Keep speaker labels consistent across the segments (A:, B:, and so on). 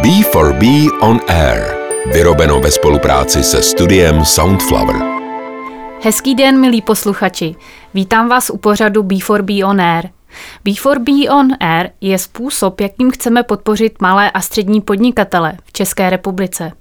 A: B4B On Air. Vyrobeno ve spolupráci se studiem Soundflower.
B: Hezký den, milí posluchači. Vítám vás u pořadu B4B On Air. B4B On Air je způsob, jakým chceme podpořit malé a střední podnikatele v České republice.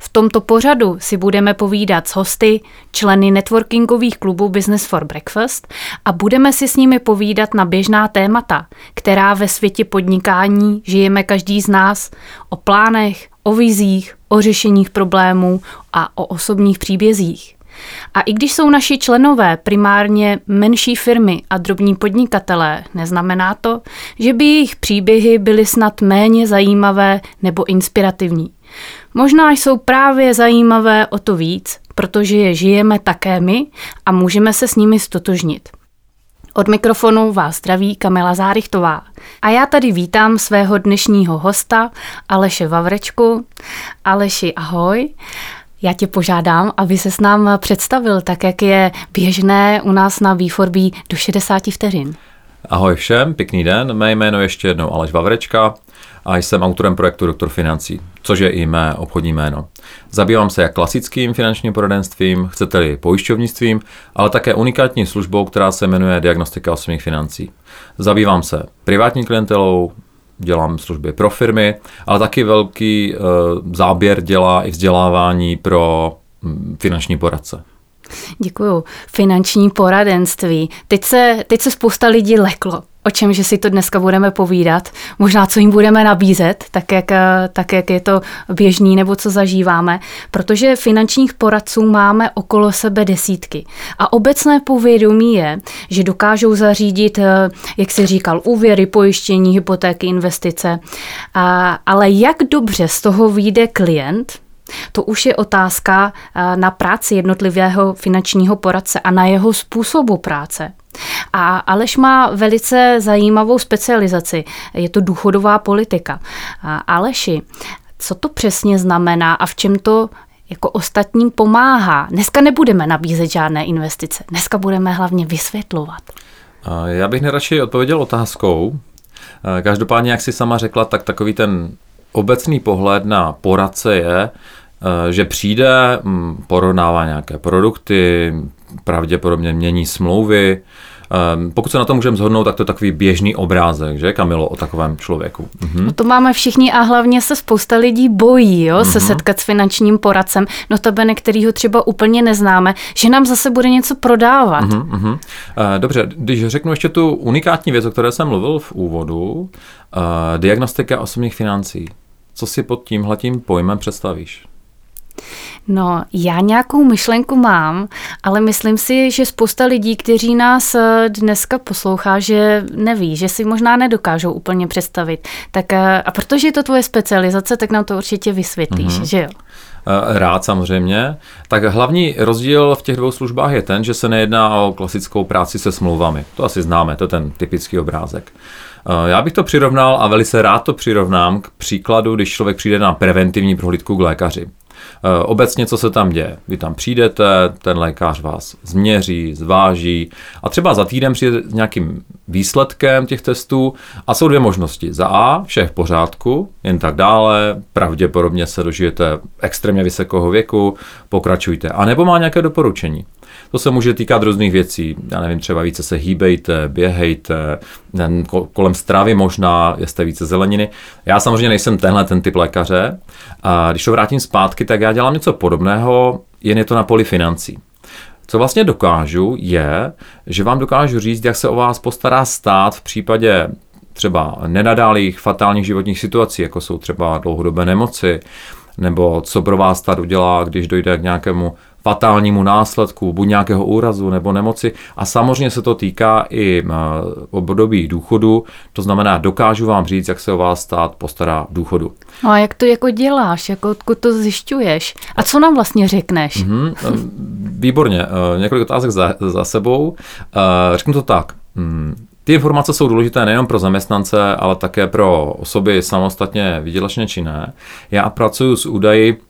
B: V tomto pořadu si budeme povídat s hosty, členy networkingových klubů Business for Breakfast a budeme si s nimi povídat na běžná témata, která ve světě podnikání žijeme každý z nás, o plánech, o vizích, o řešeních problémů a o osobních příbězích. A i když jsou naši členové primárně menší firmy a drobní podnikatelé, neznamená to, že by jejich příběhy byly snad méně zajímavé nebo inspirativní. Možná jsou právě zajímavé o to víc, protože je žijeme také my a můžeme se s nimi stotožnit. Od mikrofonu vás zdraví Kamila Zárychtová. A já tady vítám svého dnešního hosta Aleše Vavrečku. Aleši, ahoj. Já tě požádám, aby se s nám představil, tak jak je běžné u nás na B4B do 60 vteřin.
C: Ahoj všem, pěkný den. Mé jméno ještě jednou Aleš Vavrečka a jsem autorem projektu Doktor financí, což je i mé obchodní jméno. Zabývám se jak klasickým finančním poradenstvím, chcete-li pojišťovnictvím, ale také unikátní službou, která se jmenuje Diagnostika osobních financí. Zabývám se privátní klientelou, dělám služby pro firmy, ale taky velký e, záběr dělá i vzdělávání pro m, finanční poradce.
B: Děkuju. Finanční poradenství. Teď se, teď se spousta lidí leklo o čem, že si to dneska budeme povídat, možná co jim budeme nabízet, tak jak, tak jak je to běžný nebo co zažíváme, protože finančních poradců máme okolo sebe desítky. A obecné povědomí je, že dokážou zařídit, jak si říkal, úvěry, pojištění, hypotéky, investice. A, ale jak dobře z toho vyjde klient, to už je otázka na práci jednotlivého finančního poradce a na jeho způsobu práce. A Aleš má velice zajímavou specializaci. Je to důchodová politika. A Aleši, co to přesně znamená a v čem to jako ostatním pomáhá? Dneska nebudeme nabízet žádné investice. Dneska budeme hlavně vysvětlovat.
C: Já bych nejradši odpověděl otázkou. Každopádně, jak si sama řekla, tak takový ten obecný pohled na poradce je, že přijde, porovnává nějaké produkty, pravděpodobně mění smlouvy. Ehm, pokud se na to můžeme zhodnout, tak to je takový běžný obrázek, že Kamilo, o takovém člověku.
B: Mhm. No to máme všichni a hlavně se spousta lidí bojí, jo, mhm. se setkat s finančním poradcem, notabene, kterýho třeba úplně neznáme, že nám zase bude něco prodávat. Mhm, mhm.
C: Dobře, když řeknu ještě tu unikátní věc, o které jsem mluvil v úvodu, eh, diagnostika osobních financí. Co si pod tímhletím pojmem představíš?
B: No, já nějakou myšlenku mám, ale myslím si, že spousta lidí, kteří nás eh, dneska poslouchá, že neví, že si možná nedokážou úplně představit. Tak eh, a protože je to tvoje specializace, tak nám to určitě vysvětlíš, mm-hmm. že jo?
C: Eh, rád samozřejmě. Tak hlavní rozdíl v těch dvou službách je ten, že se nejedná o klasickou práci se smlouvami. To asi známe, to je ten typický obrázek. Já bych to přirovnal a velice rád to přirovnám k příkladu, když člověk přijde na preventivní prohlídku k lékaři. Eh, obecně, co se tam děje? Vy tam přijdete, ten lékař vás změří, zváží a třeba za týden přijde s nějakým výsledkem těch testů a jsou dvě možnosti. Za A, vše v pořádku, jen tak dále, pravděpodobně se dožijete extrémně vysokého věku, pokračujte. A nebo má nějaké doporučení. To se může týkat různých věcí. Já nevím, třeba více se hýbejte, běhejte, kolem stravy možná, jeste více zeleniny. Já samozřejmě nejsem tenhle ten typ lékaře. A když to vrátím zpátky, tak já dělám něco podobného, jen je to na poli financí. Co vlastně dokážu, je, že vám dokážu říct, jak se o vás postará stát v případě třeba nenadálých fatálních životních situací, jako jsou třeba dlouhodobé nemoci, nebo co pro vás stát udělá, když dojde k nějakému fatálnímu následku, buď nějakého úrazu nebo nemoci. A samozřejmě se to týká i eh, období důchodu, to znamená, dokážu vám říct, jak se o vás stát postará v důchodu.
B: No a jak to jako děláš, jako odkud to zjišťuješ? A co nám vlastně řekneš? Mm-hmm,
C: výborně, eh, několik otázek za, za sebou. Řeknu to tak. Mm, ty informace jsou důležité nejen pro zaměstnance, ale také pro osoby samostatně výdělečně činné. Já pracuji s údaji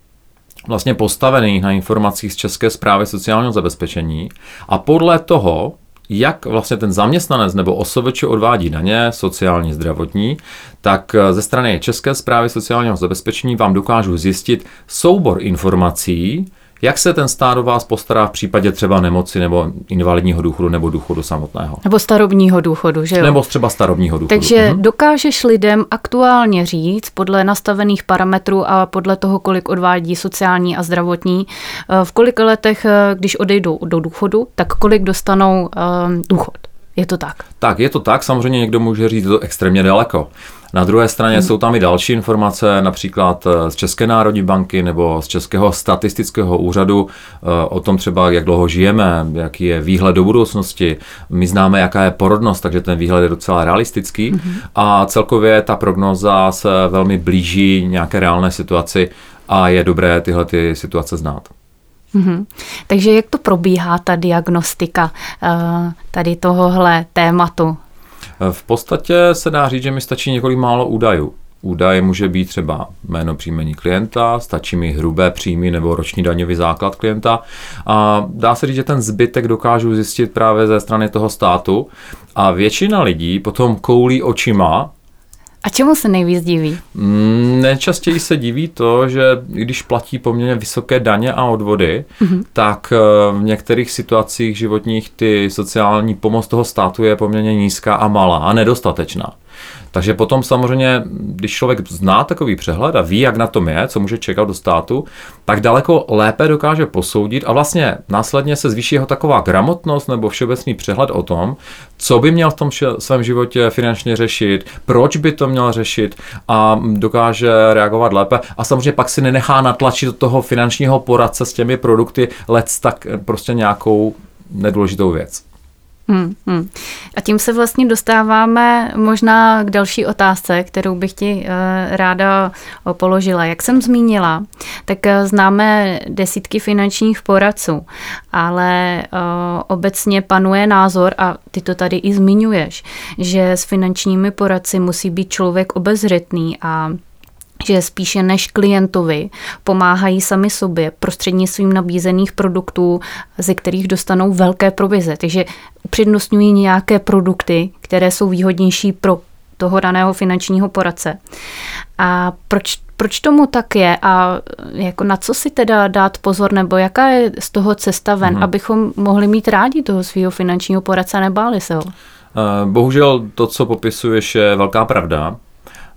C: vlastně postavených na informacích z České zprávy sociálního zabezpečení. A podle toho jak vlastně ten zaměstnanec nebo osobeč odvádí daně, sociální, zdravotní, tak eh, ze strany České zprávy sociálního zabezpečení vám dokážu zjistit soubor informací, jak se ten stát o vás postará v případě třeba nemoci nebo invalidního důchodu nebo důchodu samotného?
B: Nebo starobního důchodu, že jo?
C: Nebo třeba starobního důchodu.
B: Takže mhm. dokážeš lidem aktuálně říct podle nastavených parametrů a podle toho, kolik odvádí sociální a zdravotní, eh, v kolika letech, eh, když odejdou do důchodu, tak kolik dostanou um, důchod. Je to tak?
C: Tak, je to tak. Samozřejmě někdo může říct, že to extrémně daleko. Na druhé straně jsou tam i další informace, například eh, z České národní banky nebo z Českého statistického úřadu eh, o tom třeba, jak dlouho žijeme, jaký je výhled do budoucnosti. My známe, jaká je porodnost, takže ten výhled je docela realistický a celkově ta prognoza se velmi blíží nějaké reálné situaci a je dobré tyhle ty situace znát.
B: Mm-hmm. Takže jak to probíhá ta diagnostika uh, tady tohohle tématu?
C: V podstatě se dá říct, že mi stačí několik málo údajů. Údaj může být třeba jméno příjmení klienta, stačí mi hrubé příjmy nebo roční daňový základ klienta a dá se říct, že ten zbytek dokážu zjistit právě ze strany toho státu a většina lidí potom koulí očima
B: a čemu se nejvíc diví?
C: Mm, nejčastěji se diví to, že když platí poměrně vysoké daně a odvody, mm-hmm. tak eh, v některých situacích životních ty sociální pomoc toho státu je poměrně nízká a malá a nedostatečná. Takže potom samozřejmě, když člověk zná takový přehled a ví, jak na tom je, co může čekat do státu, tak daleko lépe dokáže posoudit a vlastně následně se zvýší jeho taková gramotnost nebo všeobecný přehled o tom, co by měl v tom svém životě finančně řešit, proč by to měl řešit a dokáže reagovat lépe. A samozřejmě pak si nenechá natlačit do toho finančního poradce s těmi produkty let tak prostě nějakou nedůležitou věc.
B: Hmm, hmm. A tím se vlastně dostáváme možná k další otázce, kterou bych ti uh, ráda položila. Jak jsem zmínila, tak uh, známe desítky finančních poradců, ale uh, obecně panuje názor, a ty to tady i zmiňuješ, že s finančními poradci musí být člověk obezřetný a že spíše než klientovi pomáhají sami sobě prostřednictvím nabízených produktů, ze kterých dostanou velké provize. Takže upřednostňují nějaké produkty, které jsou výhodnější pro toho daného finančního poradce. A proč, proč tomu tak je a jako na co si teda dát pozor, nebo jaká je z toho cesta ven, hmm. abychom mohli mít rádi toho svého finančního poradce a nebáli se ho?
C: Eh, bohužel to, co popisuješ, je velká pravda.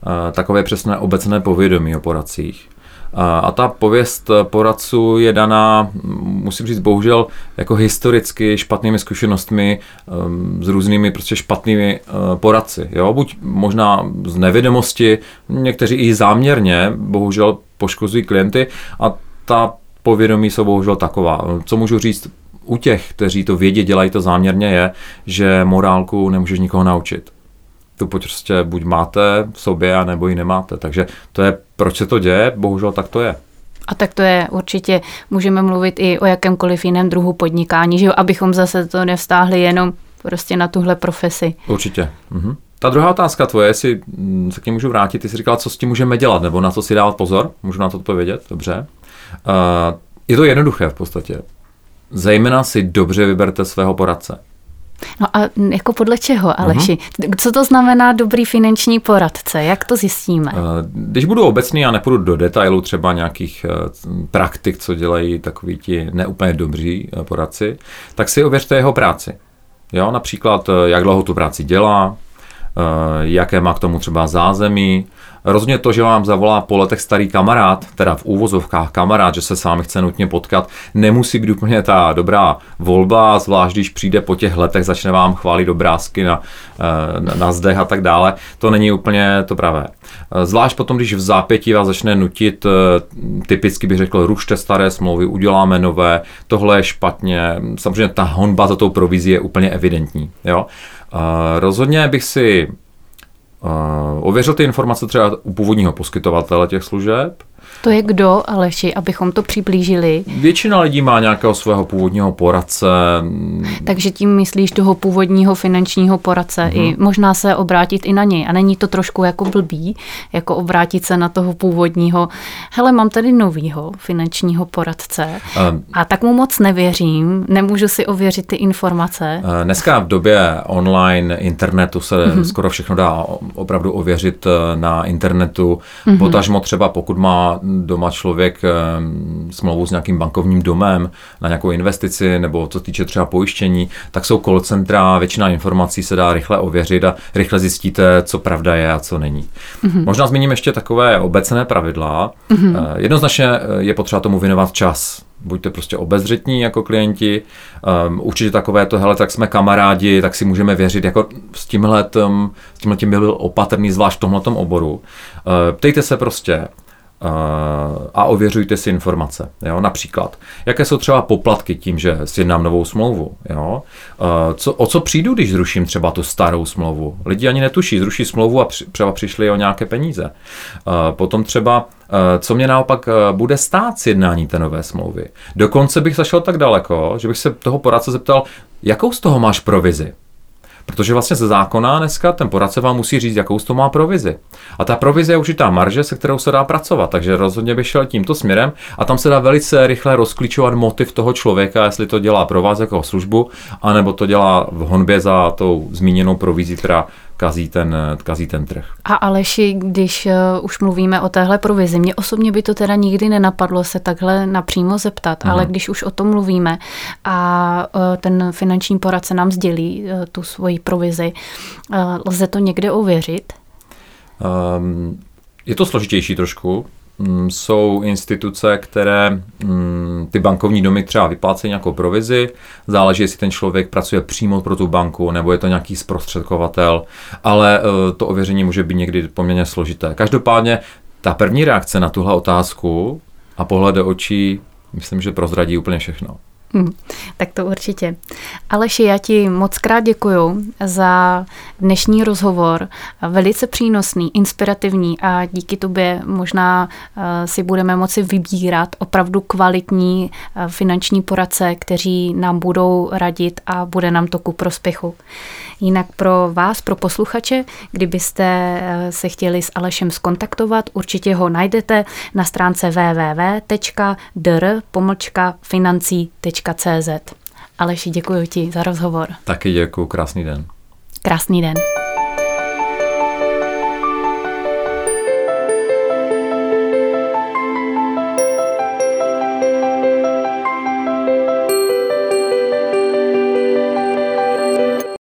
C: Eh, takové přesné obecné povědomí o poradcích. A ta pověst poradců je daná, musím říct, bohužel jako historicky špatnými zkušenostmi ehm, s různými prostě špatnými eh, poradci. Jo? Buď možná z nevědomosti, někteří i záměrně, bohužel poškozují klienty a ta povědomí jsou bohužel taková. Co můžu říct u těch, kteří to vědí, dělají to záměrně, je, že morálku nemůžeš nikoho naučit tu prostě buď máte v sobě, nebo ji nemáte. Takže to je, proč se to děje, bohužel tak to je.
B: A tak to je určitě, můžeme mluvit i o jakémkoliv jiném druhu podnikání, že jo, abychom zase to nevstáhli jenom prostě na tuhle profesi.
C: Určitě. Mhm. Ta druhá otázka tvoje, jestli mm, se k ní můžu vrátit, ty jsi říkala, co s tím můžeme dělat, nebo na co si dávat pozor, můžu na to odpovědět, dobře. Uh, je to jednoduché v podstatě. Zejména si dobře vyberte svého poradce.
B: No a jako podle čeho, Aleši? Uh-huh. Co to znamená dobrý finanční poradce? Jak to zjistíme? Eh,
C: když budu obecný a nepůjdu do detailu třeba nějakých eh, praktik, co dělají takoví ti neúplně dobří eh, poradci, tak si ověřte jeho práci. Jo, například, jak dlouho tu práci dělá, jaké má k tomu třeba zázemí, Rozhodně to, že vám zavolá po letech starý kamarád, teda v úvozovkách kamarád, že se s vámi chce nutně potkat, nemusí být úplně ta dobrá volba, zvlášť když přijde po těch letech, začne vám chválit obrázky na, eh, na, na zdech a tak dále. To není úplně to pravé. Eh, zvlášť potom, když v zápětí vás začne nutit, eh, typicky bych řekl, rušte staré smlouvy, uděláme nové, tohle je špatně. Samozřejmě ta honba za tou provizí je úplně evidentní. Jo? Rozhodně bych si ověřil ty informace třeba u původního poskytovatele těch služeb,
B: To je kdo, Aleši, abychom to přiblížili?
C: Většina lidí má nějakého svého původního poradce.
B: Takže tím myslíš toho původního finančního poradce mm-hmm. i možná se obrátit i na něj. A není to trošku jako blbý, jako obrátit se na toho původního. Hele, mám tady novýho finančního poradce um, a tak mu moc nevěřím, nemůžu si ověřit ty informace.
C: Dneska v době online internetu se mm-hmm. skoro všechno dá opravdu ověřit eh, na internetu. Mm-hmm. Potažmo třeba pokud má doma člověk eh, smlouvu s nějakým bankovním domem na nějakou investici nebo co týče třeba pojištění, tak jsou call centra, většina informací se dá rychle ověřit a rychle zjistíte, co pravda je a co není. Mm-hmm. Možná zmíním ještě takové obecné pravidla. Mm-hmm. Jednoznačně je potřeba tomu věnovat čas buďte prostě obezřetní jako klienti. Um, určitě takové to, hele, tak jsme kamarádi, tak si můžeme věřit, jako s tímhle, s tímhle tím byl opatrný, zvlášť v tomhle oboru. Uh, ptejte se prostě, a ověřujte si informace. Jo? Například, jaké jsou třeba poplatky tím, že sjednám novou smlouvu. Jo? Co, o co přijdu, když zruším třeba tu starou smlouvu? Lidi ani netuší, zruší smlouvu a při, třeba přišli o nějaké peníze. Potom třeba, co mě naopak bude stát sjednání té nové smlouvy. Dokonce bych zašel tak daleko, že bych se toho poradce zeptal, jakou z toho máš provizi? Protože vlastně ze zákona dneska ten poradce vám musí říct, jakou to má provizi. A ta provize je určitá marže, se kterou se dá pracovat. Takže rozhodně bych šel tímto směrem a tam se dá velice rychle rozklíčovat motiv toho člověka, jestli to dělá pro vás jako službu, anebo to dělá v honbě za tou zmíněnou provizí, která kazí ten, kazí ten trh.
B: A Aleši, když uh, už mluvíme o téhle provizi, mě osobně by to teda nikdy nenapadlo se takhle napřímo zeptat, uh-huh. ale když už o tom mluvíme a uh, ten finanční poradce nám sdělí uh, tu svoji provizi, lze to někde ověřit?
C: Um, je to složitější trošku, jsou instituce, které mm, ty bankovní domy třeba vyplácejí nějakou provizi, záleží, jestli ten člověk pracuje přímo pro tu banku, nebo je to nějaký zprostředkovatel, ale eh, to ověření může být někdy poměrně složité. Každopádně ta první reakce na tuhle otázku a pohled do očí, myslím, že prozradí úplně všechno.
B: Hmm, tak to určitě. Aleši, já ti moc krát děkuju za dnešní rozhovor. Velice přínosný, inspirativní a díky tobě možná uh, si budeme moci vybírat opravdu kvalitní uh, finanční poradce, kteří nám budou radit a bude nám to ku prospěchu. Jinak pro vás, pro posluchače, kdybyste uh, se chtěli s Alešem skontaktovat, určitě ho najdete na stránce www.dr-financí.com www.cz. Aleši, děkuji ti za rozhovor.
C: Taky děkuji, krásný den.
B: Krásný den.